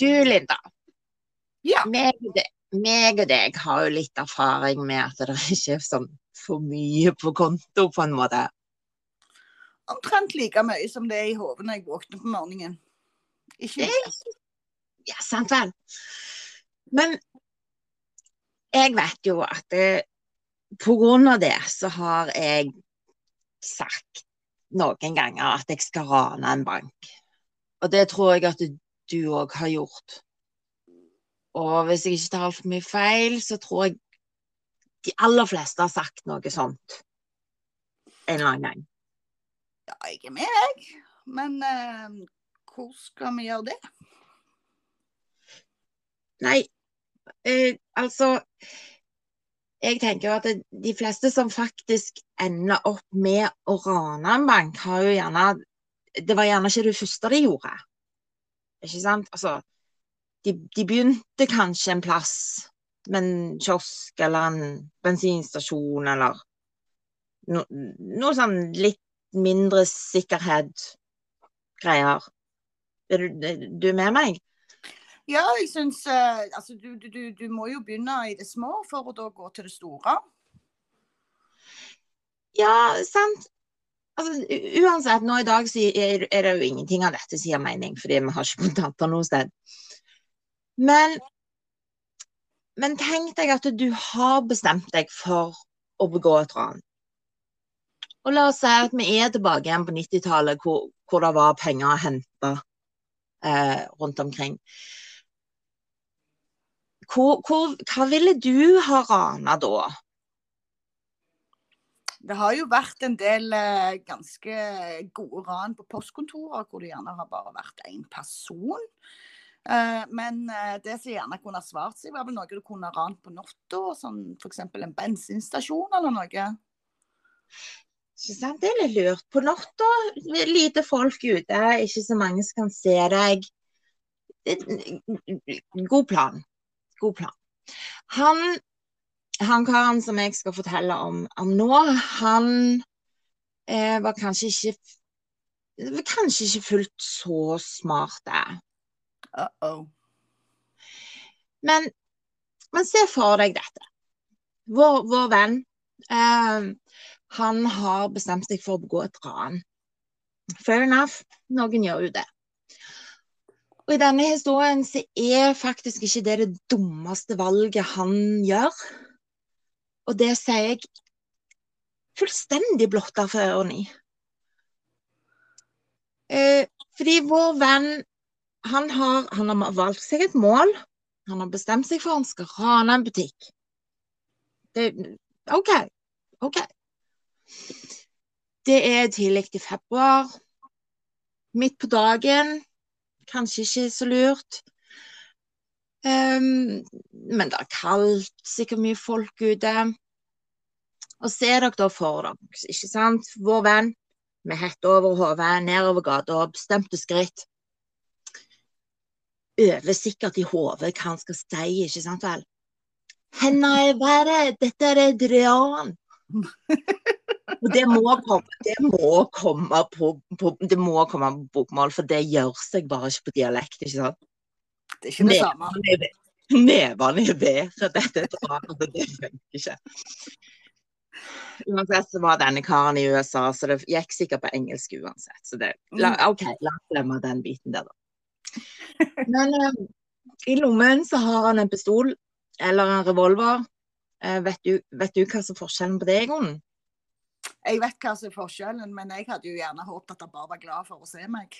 Du, Linda. Ja. Meg, og deg- meg og deg har jo litt erfaring med at det ikke er sånn for mye på konto, på en måte. Omtrent like mye som det er i hodet når jeg våkner på morgenen. Ikke mye. Ja, sant vel. Men jeg vet jo at det, på grunn av det så har jeg sagt noen ganger at jeg skal rane en bank. Og det tror jeg at du òg har gjort. Og hvis jeg ikke tar altfor mye feil, så tror jeg de aller fleste har sagt noe sånt en eller annen gang. Ja, jeg er med, jeg. Men eh, hvor skal vi gjøre det? Nei, eh, altså Jeg tenker jo at de fleste som faktisk ender opp med å rane en bank, har jo gjerne Det var gjerne ikke det første de gjorde. Ikke sant? Altså, de, de begynte kanskje en plass med en kiosk eller en bensinstasjon eller no, noe sånn litt mindre sikkerhet-greier. Er du, du er med meg? Ja, jeg syns uh, Altså, du, du, du, må jo begynne i det små for å da gå til det store. Ja, sant. Altså, uansett, nå i dag er, er det jo ingenting av dette som gir mening, fordi vi har ikke kontanter noe sted. Men, men tenk deg at du har bestemt deg for å begå et ran. Og la oss si at vi er tilbake igjen på 90-tallet, hvor, hvor det var penger å hente eh, rundt omkring. Hvor, hvor, hva ville du ha rana da? Det har jo vært en del eh, ganske gode ran på postkontorer, hvor det gjerne har bare vært én person. Eh, men eh, det som gjerne kunne svart seg, var vel noe du kunne ha rant på natta, sånn f.eks. en bensinstasjon eller noe. Ikke sant? Det er litt lurt. På natta, lite folk ute, ikke så mange som kan se deg. God plan. God plan. Han, han karen som jeg skal fortelle om, om nå, han eh, var kanskje ikke kanskje ikke fullt så smart, det. Uh -oh. Men, men se for deg dette. Vår, vår venn, eh, han har bestemt seg for å begå et ran. Fair enough, noen gjør jo det. Og i denne historien så er faktisk ikke det det dummeste valget han gjør. Og det sier jeg fullstendig blotta for ørene i. Eh, fordi vår venn, han har, han har valgt seg et mål. Han har bestemt seg for at han skal rane en butikk. Det, OK. OK. Det er tidlig i februar. Midt på dagen. Kanskje ikke så lurt. Ehm, men det er kaldt, sikkert mye folk ute. Og se dere da for dere, ikke sant? Vår venn med hette over hodet, nedover gata, bestemte skritt. Øver sikkert i hodet hva han skal si, ikke sant vel? Henne er verre, dette er Adrian. Og det må komme, det må komme på, på, det må komme på bokmål, for det gjør seg bare ikke på dialekt, ikke sant? Det er ikke det samme. Nevene i været, dette er ran, det funker ikke. Uansett så var denne karen i USA, så det gikk sikkert på engelsk uansett. Så det, la, OK, la oss glemme den biten der, da. Men eh, i lommen så har han en pistol eller en revolver. Eh, vet, du, vet du hva som er forskjellen på det, Gunn? Jeg vet hva som er forskjellen, men jeg hadde jo gjerne håpet at han bare var glad for å se meg.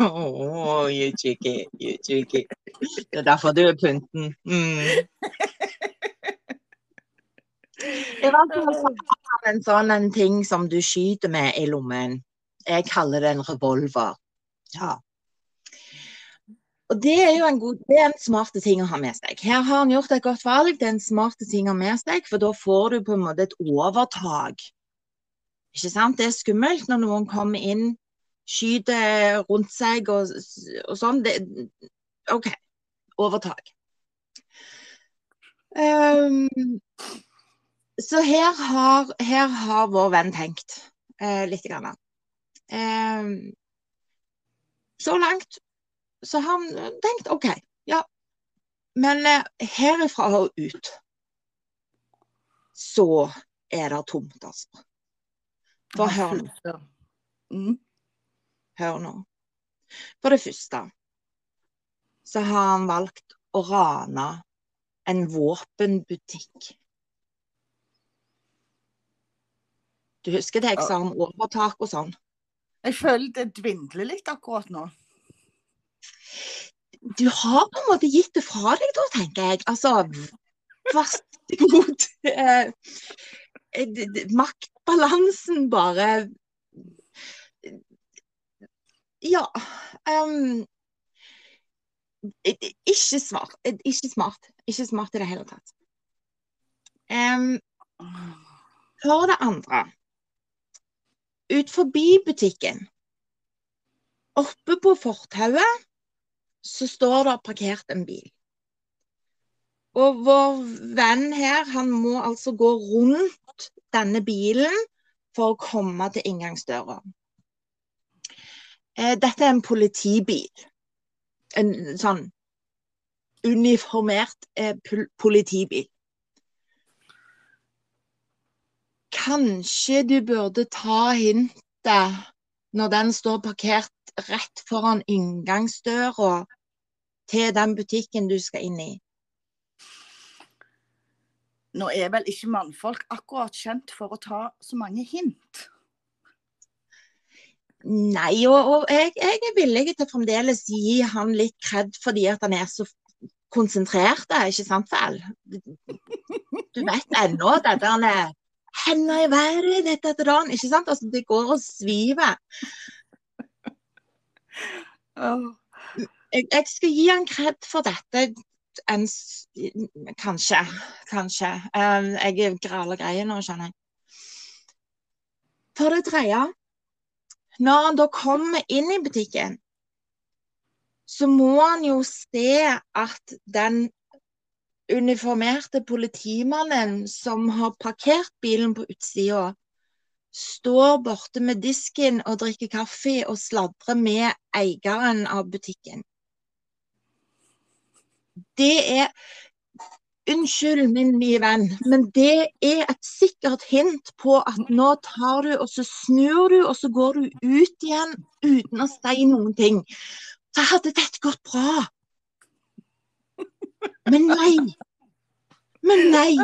Oh, you cheeky, you cheeky. Det er derfor du er pynten. Mm. Det han en sånn en ting som du skyter med i lommen. Jeg kaller det en revolver. Ja. Og det er jo en, god, det er en smart ting å ha med seg. Her har han gjort et godt valg. Det er en smart ting å ha med seg, for da får du på en måte et overtak. Ikke sant? Det er skummelt når noen kommer inn, skyter rundt seg og, og sånn. Det, OK. Overtak. Um, så her har, her har vår venn tenkt eh, litt. Grann. Eh, så langt så har han tenkt OK, ja. Men eh, herifra og ut så er det tomt, altså. For hør nå. Mm. Hør nå. For det første så har han valgt å rane en våpenbutikk. Du husker det jeg sa om overtak og sånn? Jeg føler det dvindler litt akkurat nå. Du har på en måte gitt det fra deg da, tenker jeg. Altså, vær god. Eh, eh, maktbalansen bare Ja. Um, ikke smart. Ikke smart. Ikke smart i det hele tatt. Um, for det andre Ut forbi butikken, oppe på fortauet, så står det parkert en bil. Og vår venn her, han må altså gå rundt denne bilen for å komme til inngangsdøra. Eh, dette er en politibil. En sånn uniformert eh, politibil. Kanskje du burde ta hintet når den står parkert rett foran inngangsdøra til den butikken du skal inn i. Nå er vel ikke mannfolk akkurat kjent for å ta så mange hint? Nei, og, og jeg, jeg, er villig til å fremdeles gi han litt kred fordi at han er så konsentrert, ikke sant vel? Du vet ennå han er Henda i været, dette etter dagen. Ikke sant? Altså, det går og sviver. Jeg, jeg, skal gi han kred for dette. En, kanskje. Kanskje. Um, jeg graler grei nå, skjønner jeg. For det tredje når han da kommer inn i butikken, så må han jo se at den uniformerte politimannen som har parkert bilen på utsida, står borte med disken og drikker kaffe og sladrer med eieren av butikken. Det er Unnskyld, min nye venn, men det er et sikkert hint på at nå tar du, og så snur du, og så går du ut igjen uten å si noen ting. Så hadde dette gått bra. Men nei. Men nei,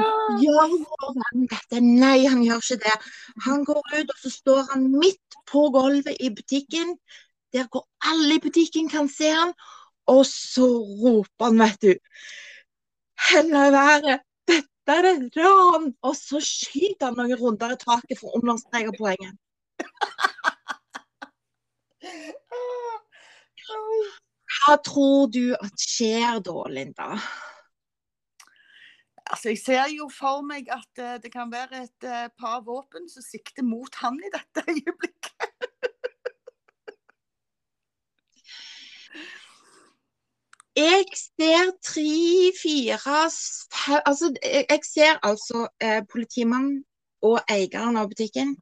gjør vår venn dette? Nei, han gjør ikke det. Han går ut, og så står han midt på gulvet i butikken, der hvor alle i butikken kan se han, og så roper han, vet du helle være Dette er det ran! Og så skyter han noen runder i taket for å understreke poenget. Hva tror du at skjer da, Linda? Altså, Jeg ser jo for meg at uh, det kan være et uh, par våpen som sikter mot han i dette øyeblikket. Jeg ser tre-fire Altså, jeg ser altså eh, politimannen og eieren av butikken.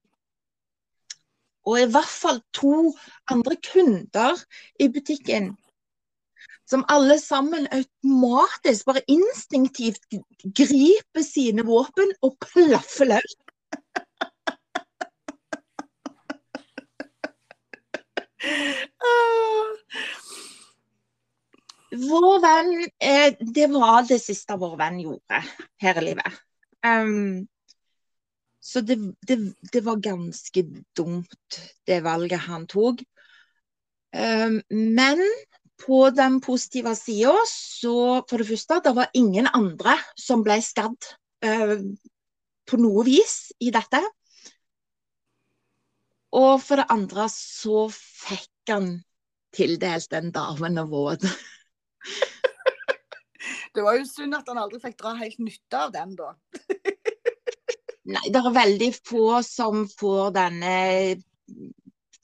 Og i hvert fall to andre kunder i butikken. Som alle sammen automatisk, bare instinktivt griper sine våpen og plaffer løs. Vår venn eh, Det var det siste vår venn gjorde her i livet. Um, så det, det, det, var ganske dumt, det valget han tok. Um, men på den positive sida, så for det første, det var ingen andre som ble skadd uh, på noe vis i dette. Og for det andre så fikk han tildelt den damen av våd. Det var jo synd at han aldri fikk dra helt nytte av den, da. Nei, det er veldig få som får denne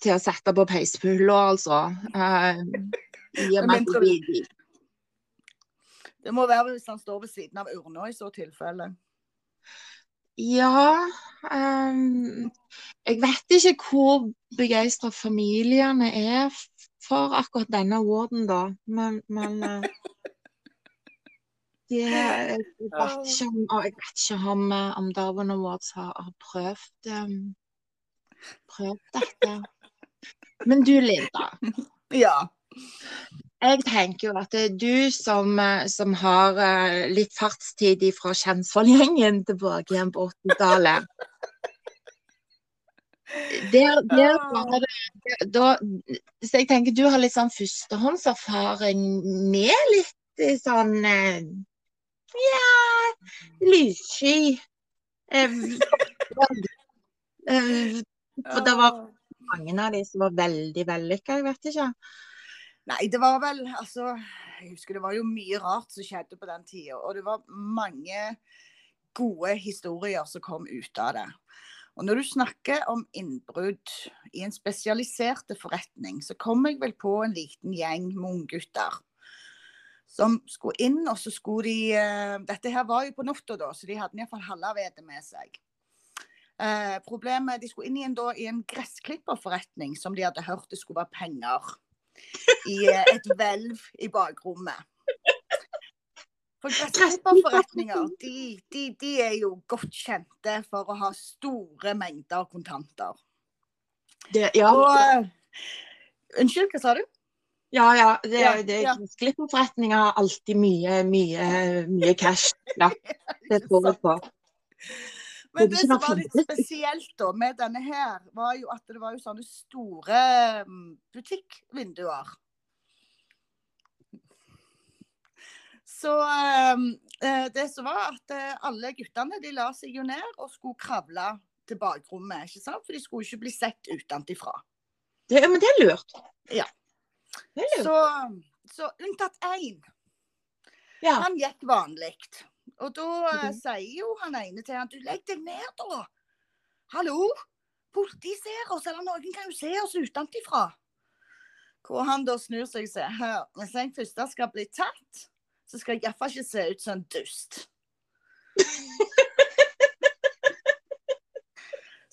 til å sette på peispulla, altså. Uh, det, det må være hvis han står ved siden av urna i så tilfelle. Ja um, Jeg vet ikke hvor begeistra familiene er for akkurat denne orden da. Men, men eh, de, jeg, vet ikke om, jeg vet ikke om, eh, om Darwin Awards har, har prøvd, um, prøvd dette. Men du, Linda. Ja. Jeg tenker jo at det er du som, eh, som har eh, litt fartstid fra Kjensvoll-gjengen tilbake igjen på 80-tallet. Der, der var det da, Så jeg tenker du har litt sånn førstehåndserfaring med litt eh, sånn eh, Ja, lyssky. Eh, eh, for det var mange av de som var veldig vellykka, jeg vet ikke. Nei, det var vel altså Jeg husker det var jo mye rart som skjedde på den tida. Og det var mange gode historier som kom ut av det. Og når du snakker om innbrudd i en spesialiserte forretning, så kom jeg vel på en liten gjeng med unggutter som skulle inn, og så skulle de uh, Dette her var jo på natta, da, så de hadde iallfall halvavete med seg. Uh, problemet De skulle inn igjen da i en gressklipperforretning som de hadde hørt det skulle være penger i uh, et hvelv i bakrommet. For gressklipperforretninger de, de, de er jo godt kjente for å ha store mengder kontanter. Det, ja, Og Unnskyld, hva sa du? Ja, ja. Det, Ja, det, ja. Gressklipperforretninger har alltid mye, mye, mye cash. Ja, det tror jeg på. Men Det er som var litt spesielt da med denne her, var jo at det var jo sånne store mm, butikkvinduer. Så eh, det som var at eh, alle guttene de la seg jo ned og skulle kravle til bakrommet, ikke sant? For de skulle ikke bli sett utenfra. Det, men det er lurt. Ja. Så, så unntatt én. Ja. Han gikk vanlig. Og da mm. Sier jo han ene til han, du legg deg ned da. Hallo? Politiet ser oss, eller noen kan jo se oss utenfra. Hvor han da snur seg og sier, hør, hvis jeg først skal bli tatt, så skal jeg iallfall ikke se ut som en dust.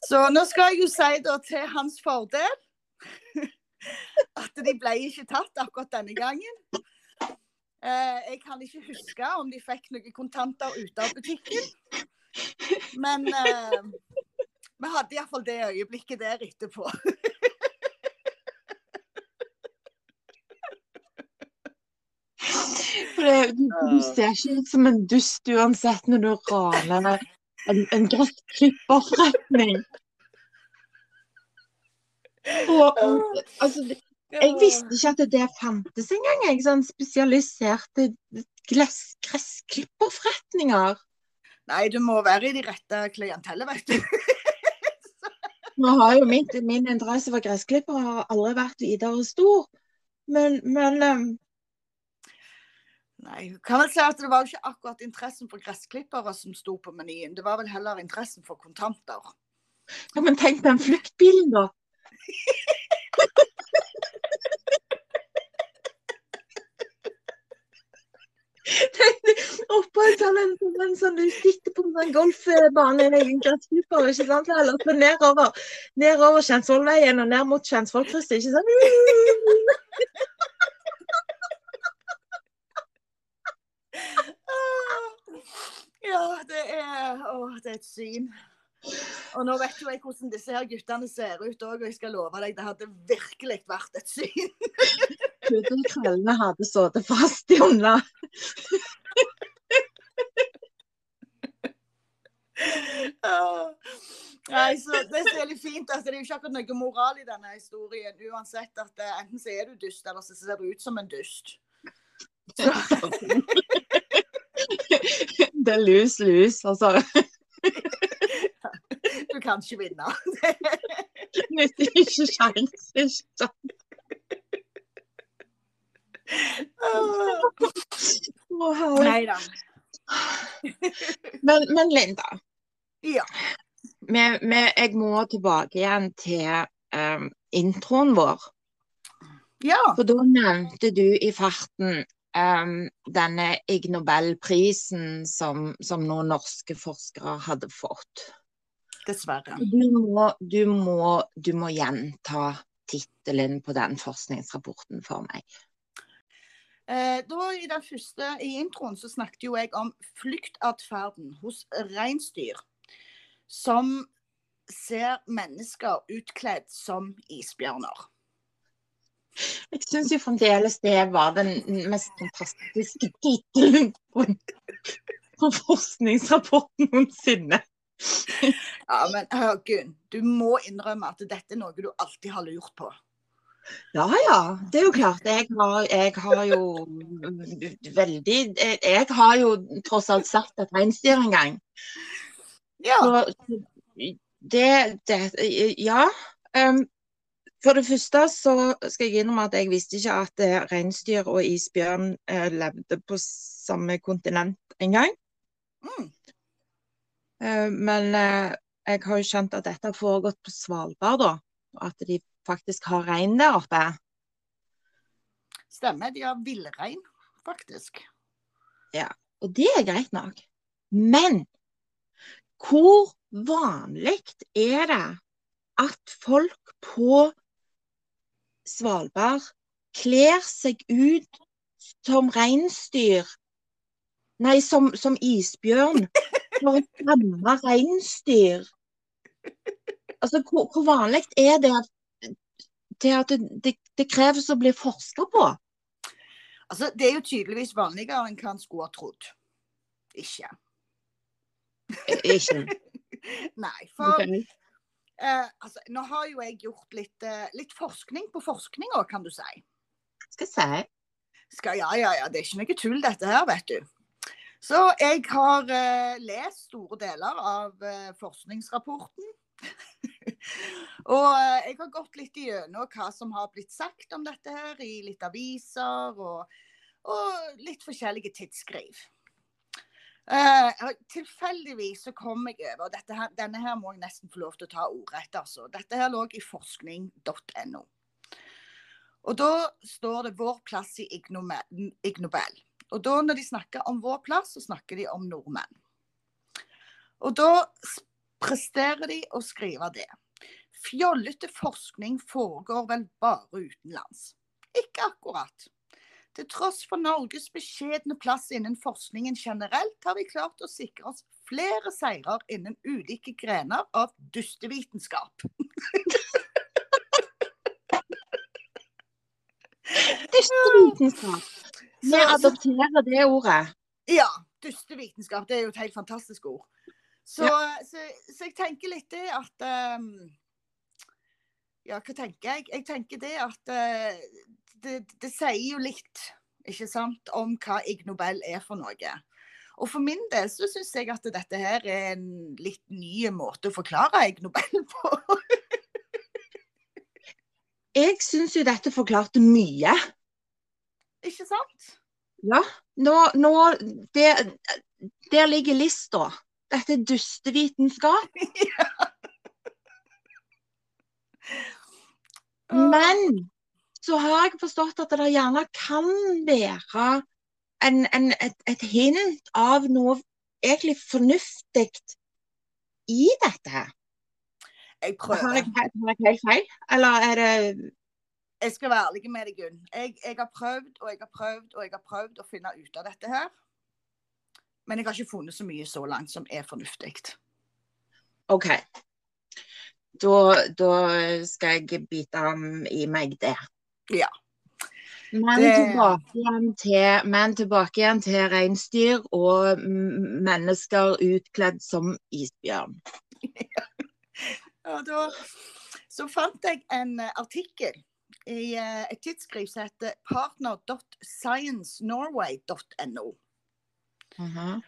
Så nå skal jeg jo si da til hans fordel at de ble ikke tatt akkurat denne gangen. Eh, jeg kan ikke huske om de fikk noen kontanter ut av butikken. Men eh, vi hadde iallfall det øyeblikket der etterpå. Det, du ser ikke ut som en dust uansett når du raner en, en gressklipperforretning. Og, altså, jeg visste ikke at det fantes engang. Jeg, sånn spesialiserte gressklipperforretninger. Nei, du må være i de rette klientellet, vet du. Nå har jo min, min interesse for gressklipper har aldri vært videre stor. Men, men um, Nei, kan vel si at det var jo ikke akkurat interessen for gressklippere som sto på menyen. Det var vel heller interessen for kontanter. ja, men tenk den fluktbilen, da. Oppå en sånn, en, sånn Du sitter på en golfbane i ikke sant? Eller så nedover, nedover Kjensvollveien og ned mot Kjensvollkrysset, ikke sant? Ah, Ja, det er, å, det er et syn. Og nå vet jo jeg hvordan disse her guttene ser ut òg, og jeg skal love deg, det hadde virkelig vært et syn. Pudelkrøllene hadde sittet fast i hånda. Ah. Nei, så Det som er litt fint, altså, det er jo ikke akkurat noe moral i denne historien. Uansett at eh, enten så er du dust, eller så ser du ut som en dust. Det er lus, lus, altså. Du kan ikke vinne. Nytter ikke sjans, ikke sant? Ah. Nei da. Men, men Linda, Ja. Med, med, jeg må tilbake igjen til um, introen vår. ja. For da nevnte du i farten um, denne Ig Nobelprisen som, som noen norske forskere hadde fått. Dessverre. Du må, du må, du må gjenta tittelen på den forskningsrapporten for meg. Eh, da I den første i introen så snakket jo jeg om flyktatferden hos reinsdyr som ser mennesker utkledd som isbjørner. Jeg syns jo fremdeles det var den mest fantastiske tittelen på, på forskningsrapporten noensinne. Ja, men Gunn, du må innrømme at dette er noe du alltid har lurt på. Ja ja, det er jo klart. Jeg har, jeg har jo veldig jeg, jeg, har jo tross alt satt et reinsdyr en gang. Ja. Så det, det Ja. Um, for det første så skal jeg innrømme at jeg visste ikke at eh, reinsdyr og isbjørn eh, levde på samme kontinent engang. Mm. Eh, men eh, jeg har jo skjønt at dette har foregått på Svalbard, da. Og at de faktisk har rein der oppe. Stemmer, de har villrein, faktisk. Ja, og det er greit nok. Men hvor vanlig er det at folk på Svalbard kler seg ut som reinsdyr Nei, som, som isbjørn for å skremme reinsdyr. Altså, hvor, hvor vanlig er det at, det, at det, det, det kreves å bli forska på? Altså, det er jo tydeligvis vanligere enn hva en skulle ha trodd. Ikke. Ikke? Nei, for Okay. eh, altså, nå har jo jeg gjort litt, eh, litt forskning på forskninga, kan du si. Skal jeg si. Skal, ja, ja, ja, det er ikke noe tull dette her, vet du. Så jeg har eh, lest store deler av eh, forskningsrapporten. og eh, jeg har gått litt igjennom hva som har blitt sagt om dette her i litt aviser og, og litt forskjellige tidsskriv. Eh, tilfeldigvis så kom jeg over dette her, Denne her må jeg nesten få lov til å ta ordrett. altså. Dette her lå i forskning.no. Og da står det 'Vår plass i Ig Nobel'. Og da når de snakker om vår plass, så snakker de om nordmenn. Og da presterer de å skrive det. Fjollete forskning foregår vel bare utenlands. Ikke akkurat. Til tross for Norges beskjedne plass innen forskningen generelt, har vi klart å sikre oss flere seirer innen ulike grener av dustevitenskap. Dystevitenskap. Vi adopterer det ordet. Ja, dustevitenskap. Det er jo et helt fantastisk ord. Så, så, så jeg tenker litt det at um, Ja, hva tenker jeg? Jeg tenker det at uh, det, det sier jo litt, ikke sant, om hva Ig Nobel er for noe. Og for min del så syns jeg at dette her er en litt ny måte å forklare Ig Nobel på. Jeg syns jo dette forklarte mye. Ikke sant? Ja. Nå, nå der, der ligger lista. Dette er dustevitenskap. Men så har jeg forstått at det gjerne kan være en, en, et, et hint av noe egentlig fornuftig i dette. Jeg Jeg Har prøver. jeg, har jeg helt feil? Eller er det Jeg skal være ærlig med deg, Gunn. Jeg, jeg har prøvd og jeg har prøvd og jeg har prøvd å finne ut av dette her. Men jeg har ikke funnet så mye så langt som er fornuftig. OK. Da, da skal jeg bite i meg det. Ja. Men, tilbake igjen til, men tilbake igjen til reinsdyr og mennesker utkledd som isbjørn. Og da så fant jeg en eh, artikkel i eh, et tidsskriv som heter partner.sciencenorway.no. Mhm.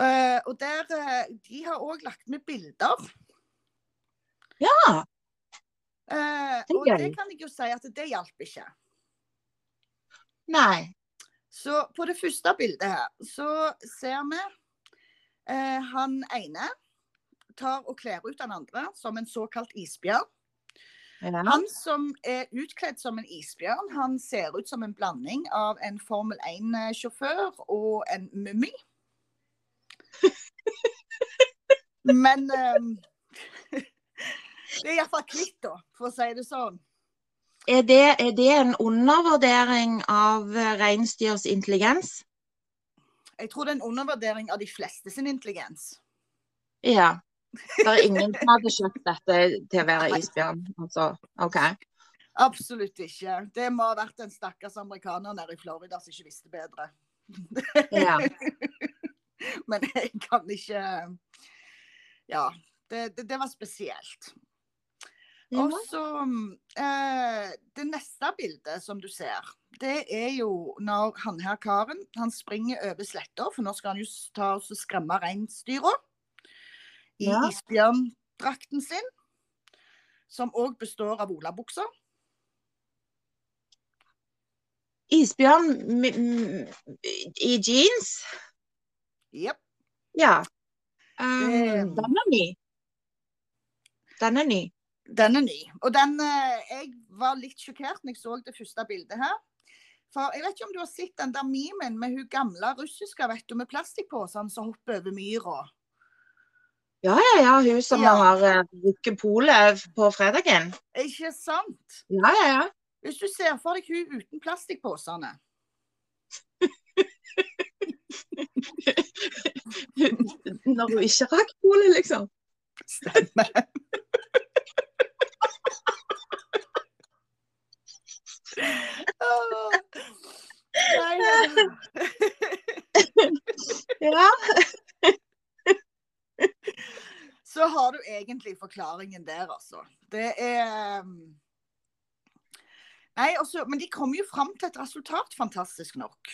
uh, og der, eh, De har òg lagt med bilder. Ja. Uh, og det kan jeg jo si at det hjalp ikke. Nei. Så på det første bildet her, så ser vi uh, han ene tar og kler ut den andre som en såkalt isbjørn. Ja. Han som er utkledd som en isbjørn, han ser ut som en blanding av en Formel 1-sjåfør og en mummi. Men um, det er iallfall kvitt, da, for å si det sånn. Er det, er det en undervurdering av reinsdyrs intelligens? Jeg tror det er en undervurdering av de fleste sin intelligens. Ja. Det er ingen som hadde kjøpt dette til å være isbjørn. Altså, OK. Absolutt ikke. Det må ha vært en stakkars amerikaner nede i Florida som ikke visste bedre. Ja. Men jeg kan ikke Ja. Det, det, det var spesielt. Og så eh, Det neste bildet som du ser, det er jo når han her karen han springer over sletta, for nå skal han jo ta og skremme reinsdyra i Ja. isbjørndrakten sin, som òg består av olabukser. Isbjørn i jeans? Jepp. Ja. Um, Det- den er ny. Den er ny. Den er ny. Og den eh, Jeg var litt sjokkert når jeg så det første bildet her. For jeg vet ikke om du har sett den der memen med hun gamle russiske vet du, med plastikkposene som hopper over myra. Ja, ja, ja. Hun som Ja. har uh, rukket polet på fredagen. Ikke sant? Ja, ja, ja. Hvis du ser for deg hun uten plastikkposene. Når hun ikke rakk polet, liksom. Stemmer. Åh. Nei, Ja. så har du egentlig forklaringen der, altså. Det er um, Nei, altså, Men de kom jo fram til et resultat, fantastisk nok.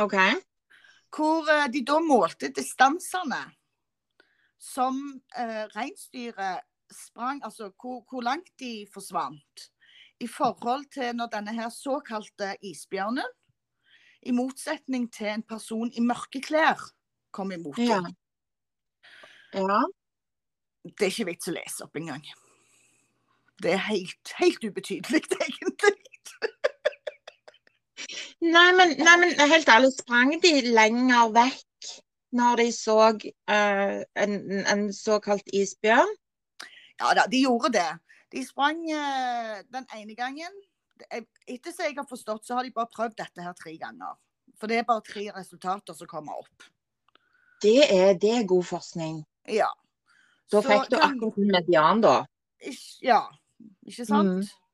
OK. Hvor eh, de da målte distansene som eh, reinsdyret sprang, altså hvor, hvor langt de forsvant. I forhold til når denne her såkalte isbjørnen, i motsetning til en person i mørke klær, kom imot dem. Ja. Ja. Det er ikke vits å lese opp engang. Det er helt, helt ubetydelig, egentlig. Nei, men, nei, men helt ærlig, sprang de lenger vekk når de så uh, en, en såkalt isbjørn? Ja da, de gjorde det. De sprang uh, den ene gangen. Etter som jeg har forstått, så har de bare prøvd dette her tre ganger. For det er bare tre resultater som kommer opp. Det er, det er god forskning. Ja. Da Så fikk du akkurat median, da. Ja, ikke sant? Mm.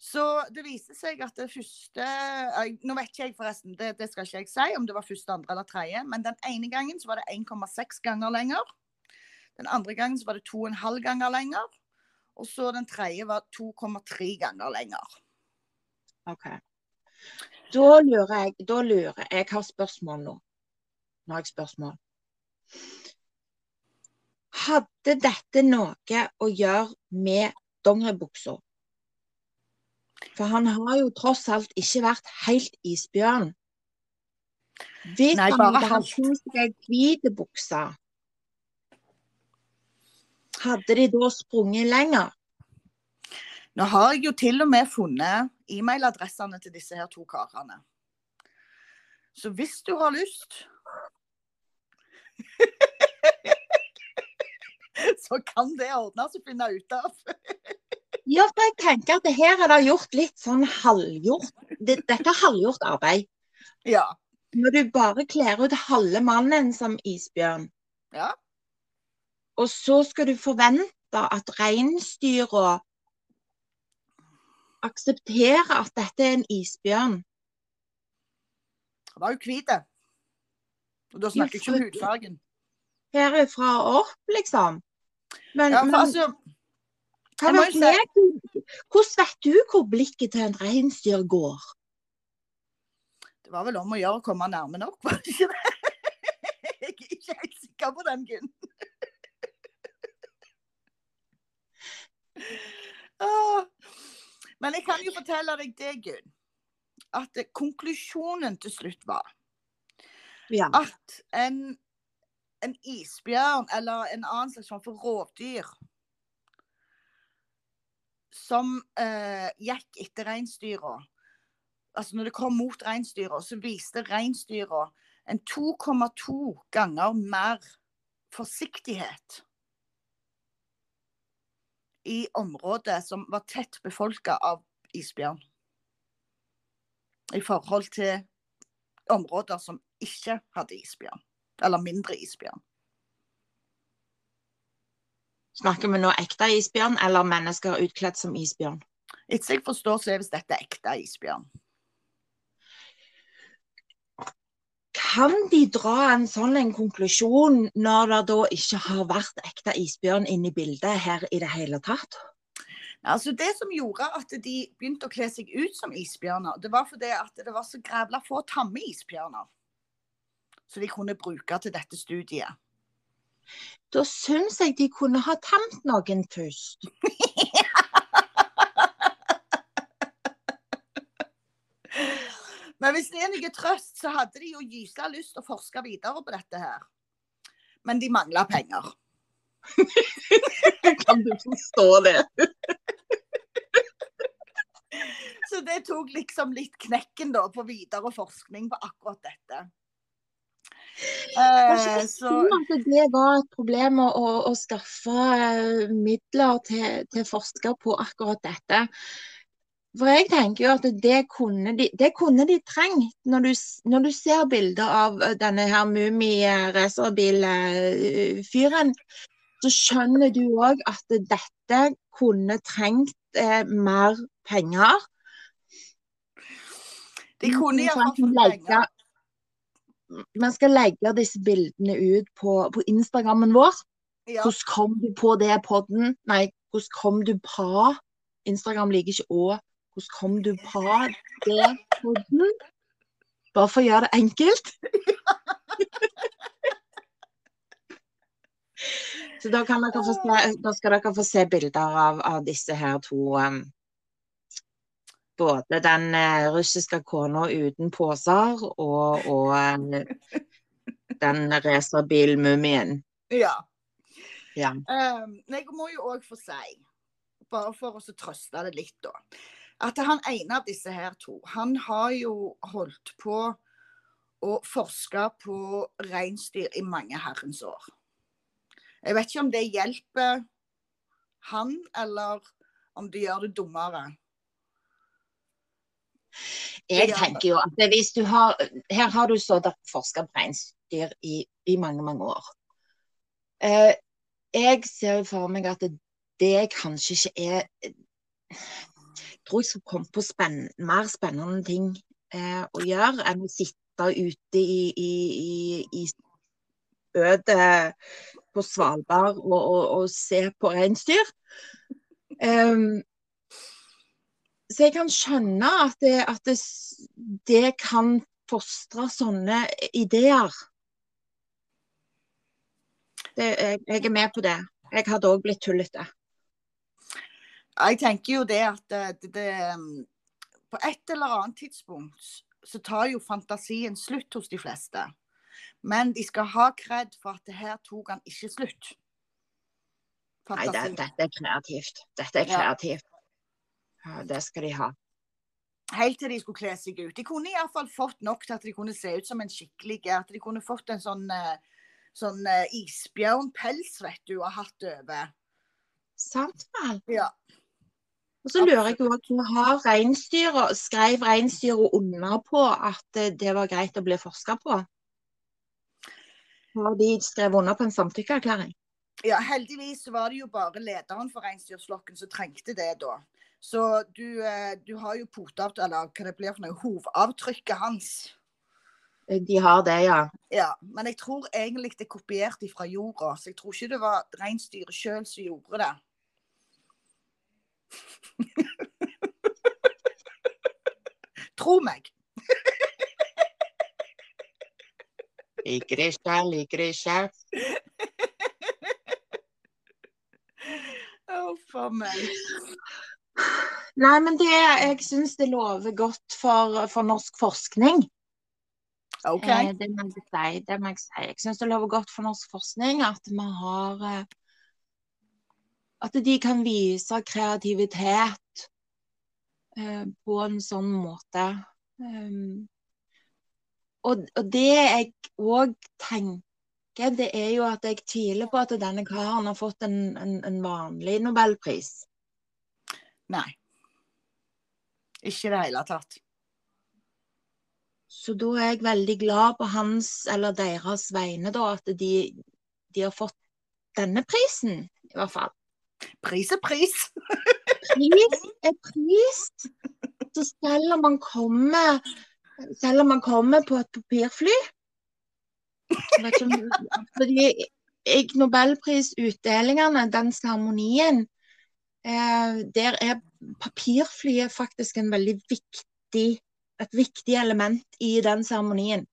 Så det viste seg at det første eh, Nå vet ikke jeg forresten, det, det skal ikke jeg si om det var første, andre eller tredje, men den ene gangen så var det 1,6 ganger lenger. Den andre gangen så var det 2,5 ganger lenger. Og så den tredje var 2,3 ganger lenger. OK. Da lurer jeg, da lurer jeg Jeg har spørsmål nå. Nå har jeg spørsmål. Hadde dette noe å gjøre med dongeribuksa? For han har jo tross alt ikke vært helt isbjørn. Hvis Nei, han hadde hatt på seg hvit bukse, hadde de da sprunget lenger? Nå har jeg jo til og med funnet e-mailadressene til disse her to karene. Så hvis du har lyst Så kan det ordnes å finne ut av. Ja, for jeg tenker at det her er det gjort litt sånn halvgjort. Det, dette er halvgjort arbeid. Ja. Når du bare kler ut halve mannen som isbjørn, ja. og så skal du forvente at reinsdyra aksepterer at dette er en isbjørn. Han var jo hvit. Og da snakker jeg ikke om hudfargen. Herifra og opp, liksom. Men, Ja, for men altså, hva vet si- jeg, hvordan vet du hvor blikket til en reinsdyr går? det var vel om å gjøre å komme nærme nok, var det ikke det? Jeg er ikke helt sikker på den, Gunn. Men jeg kan jo fortelle deg det, Gunn. At konklusjonen til slutt var Ja. at en, en isbjørn eller en annen slags form for rovdyr som eh, gikk etter reinsdyra Altså når det kom mot reinsdyra, så viste reinsdyra en 2,2 ganger mer forsiktighet i området som var tett befolka av isbjørn. I forhold til områder som ikke hadde isbjørn. Eller mindre isbjørn. Snakker vi nå ekte isbjørn, eller mennesker utkledd som isbjørn? Etter jeg forstår, så er hvis dette ekte isbjørn. Kan de dra en sånn en konklusjon når det da ikke har vært ekte isbjørn inne i bildet her i det hele tatt? Altså Det som gjorde at de begynte å kle seg ut som isbjørner, det var fordi det var så grævla få tamme isbjørner. Så de kunne bruke til dette studiet. Da syns jeg de kunne ha tamt noen først. Men hvis det er noe trøst, så hadde de jo gysla lyst til å forske videre på dette her. Men de mangla penger. kan du forstå det? så det tok liksom litt knekken da på videre forskning på akkurat dette. Eh, så at det var et problem å, å, å skaffe eh, midler til, til forskere på akkurat dette. For jeg tenker jo at det kunne de, det kunne de trengt. Når du, når du ser bilder av eh, denne her Mummi-racerbilfyren, så skjønner du òg at dette kunne trengt eh, mer penger. De kunne iallfall fått penger. Vi skal legge disse bildene ut på, på Instagrammen vår. Ja. Hvordan kom du på det podden? Nei, hvordan kom du på Instagram liker ikke å. Hvordan kom du på det podden? Bare for å gjøre det enkelt. Så da, kan dere se, da skal dere få se bilder av, av disse her to um, Både den uh, russiske kona uten poser og, og uh, den racerbilmumien. Ja. Ja. Um, jeg må jo òg få si, bare for å trøste det litt, da, at han ene av disse her to, han har jo holdt på å forske på reinsdyr i mange herrens år. Jeg vet ikke om det hjelper han, eller om det gjør det dummere. Jeg tenker jo at hvis du har Her har du så forska på reinsdyr i, i, mange, mange år. Eh, jeg ser jo for meg at det, det kanskje ikke er Jeg tror jeg skal komme på spenn, mer spennende ting eh, å gjøre enn å sitte ute i, i, i, i ødet på Svalbard og, og, og se på reinsdyr. Um, så jeg kan skjønne at det, at det, det kan fostre sånne ideer. Det, jeg, jeg, er med på det. Jeg hadde òg blitt tullete. Jeg tenker jo det at det, det, På et eller annet tidspunkt så tar jo fantasien slutt hos de fleste. Men de skal ha kred for at det her tok han ikke slutt. Fantasien. Nei, det, dette er kreativt. Dette er kreativt. Ja, det skal de ha. Helt til de skulle kle seg ut. De kunne iallfall fått nok til at de kunne se ut som en skikkelig At de kunne fått en sånn, sånn isbjørnpels, vet du, og hatt over. Sant vel. Ja. Og så lurer jeg på om har reinsdyret, skrev reinsdyret under på at det var greit å bli forska på? Har de skrevet under på en samtykkeerklæring? Ja, heldigvis var det jo bare lederen for reinsdyrflokken som trengte det da. Så du, eh, du har jo potavt, eller hva det blir for noe, hovavtrykket hans. De har det, ja. Ja, Men jeg tror egentlig det er kopiert fra jorda, så jeg tror ikke det var reinsdyret sjøl som gjorde det. Tro meg. liker ikke, liker ikke. Uff a meg. Nei, men det, jeg syns det lover godt for, for norsk forskning. OK. Eh, det må jeg si. Det må jeg si. Jeg syns det lover godt for norsk forskning at vi har eh, At de kan vise kreativitet eh, på en sånn måte. Og, og, det jeg òg tenker, det er jo at jeg tviler på at denne karen har fått en, en, en vanlig nobelpris. Nei. Ikke i det hele tatt. Så da er jeg veldig glad på hans eller deres vegne, da, at de, de har fått denne prisen, i hvert fall. Pris er pris. Pris er pris. Så selv om man kommer selv om man kommer på et papirfly Fordi Nobelprisutdelingene, den seremonien, eh, der er papirflyet faktisk en veldig viktig, et viktig element i den seremonien.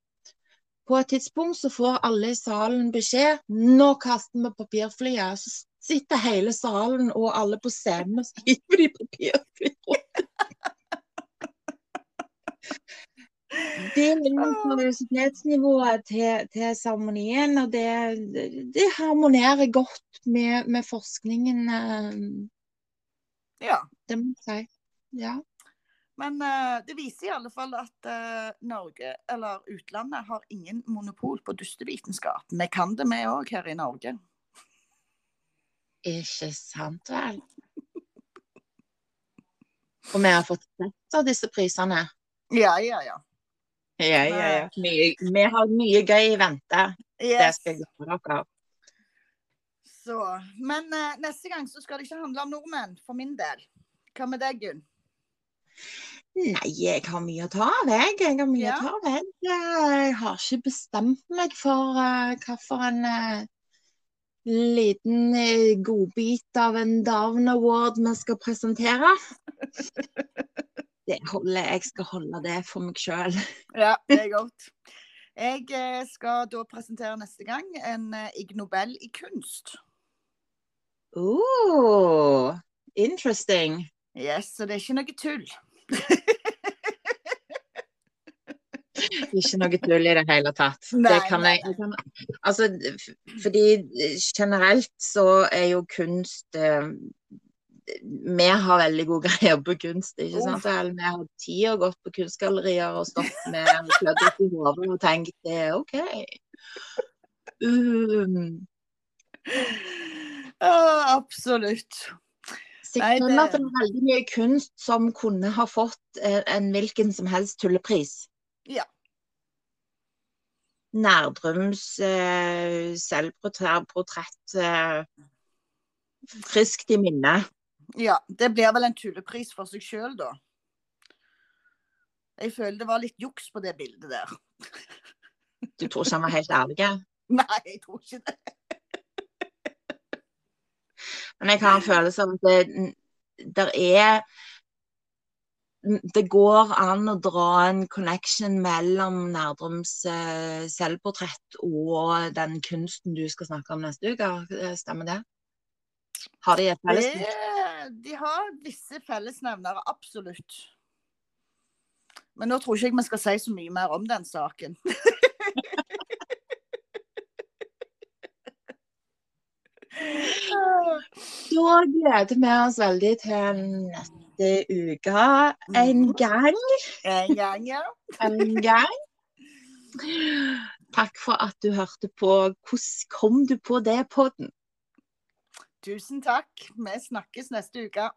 På et tidspunkt så får alle i salen beskjed nå kaster vi papirflyet. Så sitter hele salen og alle på scenen og skriver de papirflyet. Det er seriøsitetsnivået til, til seremonien, og det, det, det harmonerer godt med, med forskningen, eh, Ja. Det må jeg si. Ja. Men uh, det viser i alle fall at uh, Norge, eller utlandet, har ingen monopol på dustevitenskap. Vi kan det, vi òg, her i Norge. Ikke sant vel? Og vi har fått sett av disse prisene. Ja, ja, ja. Ja, ja, ja. Mye, vi har mye gøy i vente. Det skal jeg love dere. Så, men uh, neste gang så skal det ikke handle om nordmenn, for min del. Hva med deg, Gunn? Nei, jeg har mye å ta av, jeg. Jeg har mye Ja. å ta av, jeg. Jeg har ikke bestemt meg for uh, hvilken uh, liten uh, godbit av en Down Award vi skal presentere. Det holder, jeg skal holde det for meg sjøl. Ja, det er godt. Jeg eh, skal da presentere neste gang en eh, Ig Nobel i kunst. Oh, interesting. Yes, så det er ikke noe tull. Ikke noe tull i det hele tatt. Nei, det kan jeg, jeg kan, altså, fordi generelt så er jo kunst eh, Vi har veldig gode greier på kunst, ikke sant? Oh. Vi har tid og gått på kunstgallerier og stått med klødd opp i hodet og tenkt det OK. Um, Oh, absolutt. Nei, skjønner at det er veldig mye kunst som kunne ha fått eh, en hvilken som helst tullepris. Ja. Nærdrums eh, selvportrett eh, friskt i minne. Ja, det blir vel en tullepris for seg sjøl, da. Jeg føler det var litt juks på det bildet der. Du tror ikke han var helt ærlig? Nei, jeg tror ikke det. Men jeg har en følelse av at det der er Det går an å dra en connection mellom Nærdrums eh, selvportrett og den kunsten du skal snakke om neste uke. Eh, Stemmer det? Har de et felles? det de har visse fellesnevnere, absolutt. Men nå tror ikke jeg vi skal si så mye mer om den saken. Da gleder vi oss veldig til neste uke en Mhm. gang. En gang, ja. En gang. Takk for at du hørte på. Hvordan kom du på det, podden? Tusen takk. Vi snakkes neste uke.